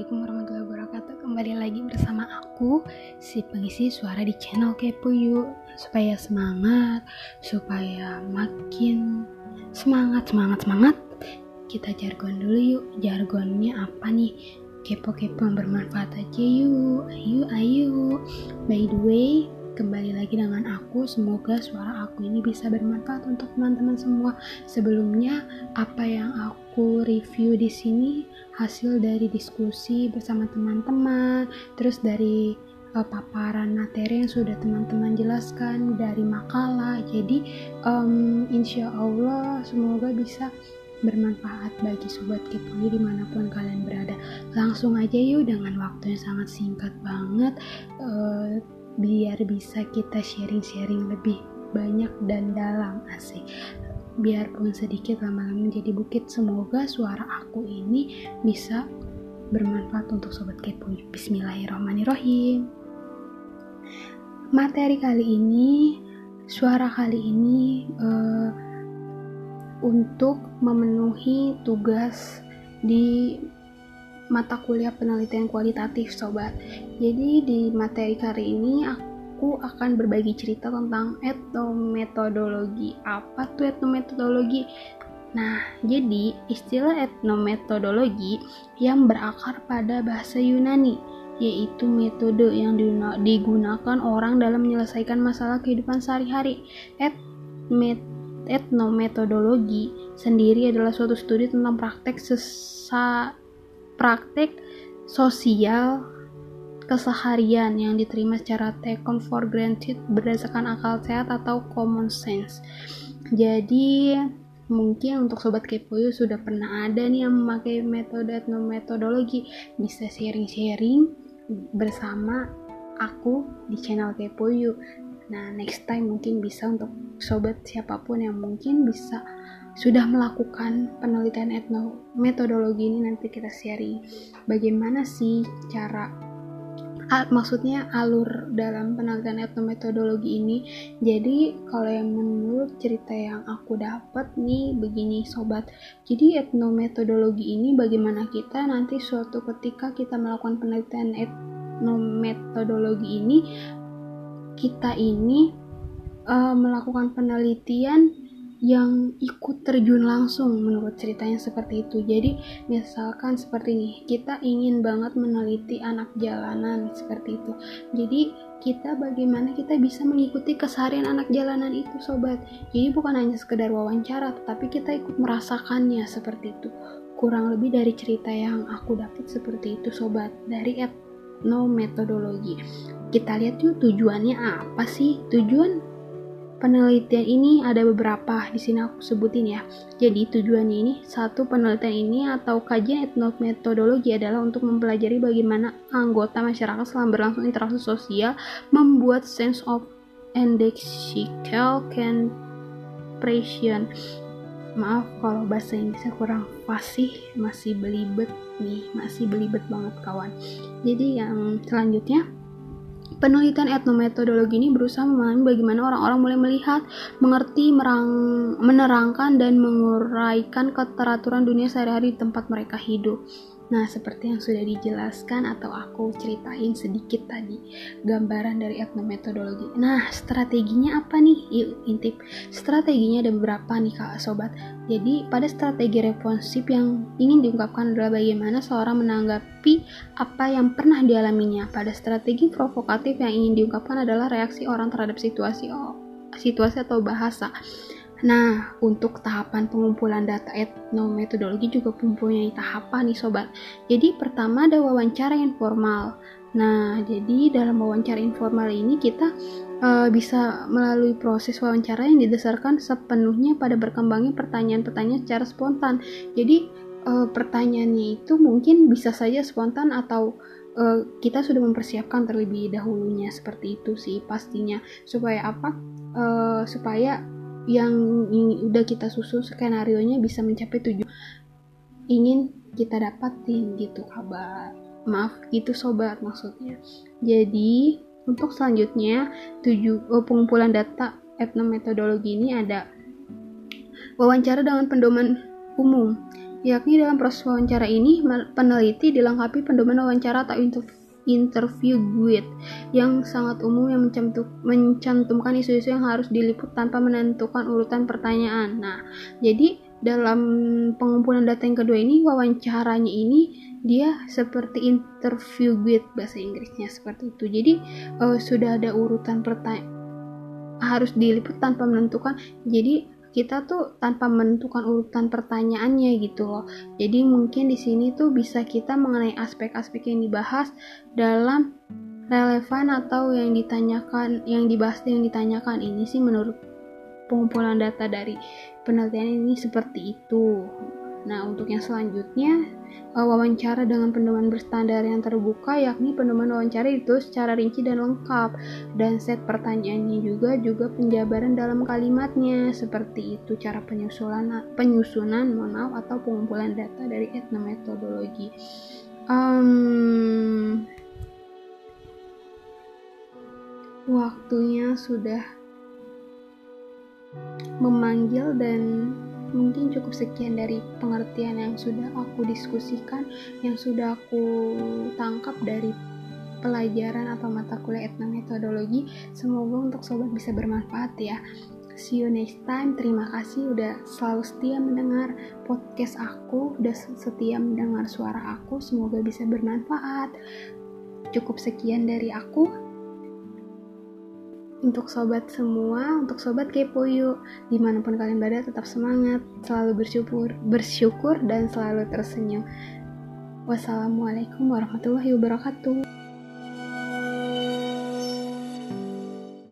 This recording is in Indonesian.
Assalamualaikum warahmatullahi wabarakatuh. Kembali lagi bersama aku Si pengisi suara di channel Kepo Yuk. Supaya semangat Supaya makin semangat Semangat semangat. Kita jargon dulu yuk Jargonnya apa nih? Kepo-kepo yang bermanfaat aja yuk. Ayo ayo. By the way kembali lagi dengan aku. Semoga suara aku ini bisa bermanfaat untuk teman-teman semua. Sebelumnya, apa yang aku review di sini hasil dari diskusi bersama teman-teman, terus dari uh, paparan materi yang sudah teman-teman jelaskan dari makalah. Jadi, um, insya Allah semoga bisa bermanfaat bagi sobat Kipuli di mana pun kalian berada. Langsung aja yuk dengan waktu yang sangat singkat banget. Uh, biar bisa kita sharing-sharing lebih banyak dan dalam asik. Biarpun sedikit lama-lama menjadi bukit semoga suara aku ini bisa bermanfaat untuk sobat kepo. Bismillahirrahmanirrahim. Materi kali ini suara kali ini uh, untuk memenuhi tugas di mata kuliah penelitian kualitatif sobat. Jadi di materi kali ini aku akan berbagi cerita tentang etnometodologi. Apa tuh etnometodologi? Nah, jadi istilah etnometodologi yang berakar pada bahasa Yunani, yaitu metode yang digunakan orang dalam menyelesaikan masalah kehidupan sehari-hari. etnometodologi sendiri adalah suatu studi tentang praktek sesa praktik sosial keseharian yang diterima secara taken for granted berdasarkan akal sehat atau common sense. Jadi mungkin untuk sobat kepoyo sudah pernah ada nih yang memakai metode metodologi bisa sharing-sharing bersama aku di channel kepoyo. Nah next time mungkin bisa untuk sobat siapa pun yang mungkin bisa sudah melakukan penelitian etno metodologi ini nanti kita sharing. Bagaimana sih cara maksudnya alur dalam penelitian etnometodologi ini? Jadi kalau yang menurut cerita yang aku dapat nih begini sobat. Jadi etnometodologi ini bagaimana kita nanti suatu ketika kita melakukan penelitian etnometodologi ini kita ini uh, melakukan penelitian yang ikut terjun langsung menurut ceritanya seperti itu. Jadi misalkan seperti ini kita ingin banget meneliti anak jalanan seperti itu. Jadi kita bagaimana kita bisa mengikuti keseharian anak jalanan itu sobat? Jadi bukan hanya sekedar wawancara tetapi kita ikut merasakannya seperti itu. Kurang lebih dari cerita yang aku dapat seperti itu sobat dari etno metodologi kita lihat yuk tujuannya apa sih tujuan penelitian ini ada beberapa di sini aku sebutin ya. Jadi tujuannya ini satu penelitian ini atau kajian etnometodologi adalah untuk mempelajari bagaimana anggota masyarakat selama berlangsung interaksi sosial membuat sense of indexical compression. Maaf kalau bahasa Inggrisnya kurang fasih, masih belibet nih, masih belibet banget kawan. Jadi yang selanjutnya Penelitian etnometodologi ini berusaha memahami bagaimana orang-orang mulai melihat, mengerti, merang, menerangkan, dan menguraikan keteraturan dunia sehari-hari di tempat mereka hidup. Nah, seperti yang sudah dijelaskan atau aku ceritain sedikit tadi, gambaran dari etnometodologi. Nah, strateginya apa nih? Yuk, intip. Strateginya ada beberapa nih Kak Sobat. Jadi, pada strategi responsif yang ingin diungkapkan adalah bagaimana seorang menanggapi apa yang pernah dialaminya. Pada strategi provokatif yang ingin diungkapkan adalah reaksi orang terhadap situasi oh, situasi atau bahasa. Nah, untuk tahapan pengumpulan data etnometodologi juga mempunyai tahapan nih sobat. Jadi pertama ada wawancara informal. Nah, jadi dalam wawancara informal ini kita uh, bisa melalui proses wawancara yang didasarkan sepenuhnya pada berkembangnya pertanyaan-pertanyaan secara spontan. Jadi uh, pertanyaannya itu mungkin bisa saja spontan atau uh, kita sudah mempersiapkan terlebih dahulunya seperti itu sih pastinya supaya apa? Uh, supaya yang udah kita susun skenario nya bisa mencapai tujuan ingin kita dapatin gitu kabar. Maaf gitu sobat maksudnya. Jadi untuk selanjutnya tujuh oh, pengumpulan data etnometodologi ini ada wawancara dengan pendoman umum. Yakni dalam proses wawancara ini peneliti dilengkapi pedoman wawancara atau interview guide yang sangat umum yang mencantumkan isu-isu yang harus diliput tanpa menentukan urutan pertanyaan. Nah, jadi dalam pengumpulan data yang kedua ini wawancaranya ini dia seperti interview guide bahasa Inggrisnya seperti itu. Jadi uh, sudah ada urutan pertanyaan harus diliput tanpa menentukan. Jadi kita tuh tanpa menentukan urutan pertanyaannya gitu loh. Jadi mungkin di sini tuh bisa kita mengenai aspek-aspek yang dibahas dalam relevan atau yang ditanyakan, yang dibahas yang ditanyakan ini sih menurut pengumpulan data dari penelitian ini seperti itu. Nah, untuk yang selanjutnya, eh, wawancara dengan pedoman berstandar yang terbuka, yakni pedoman wawancara itu secara rinci dan lengkap, dan set pertanyaannya juga juga penjabaran dalam kalimatnya, seperti itu cara penyusunan penyusunan mohon atau pengumpulan data dari etnometodologi. Um, waktunya sudah memanggil dan mungkin cukup sekian dari pengertian yang sudah aku diskusikan, yang sudah aku tangkap dari pelajaran atau mata kuliah etnometodologi. Semoga untuk sobat bisa bermanfaat ya. See you next time. Terima kasih udah selalu setia mendengar podcast aku, udah setia mendengar suara aku. Semoga bisa bermanfaat. Cukup sekian dari aku untuk sobat semua, untuk sobat kepo yuk, di mana pun kalian berada tetap semangat, selalu bersyukur, bersyukur dan selalu tersenyum. Wassalamualaikum warahmatullahi wabarakatuh.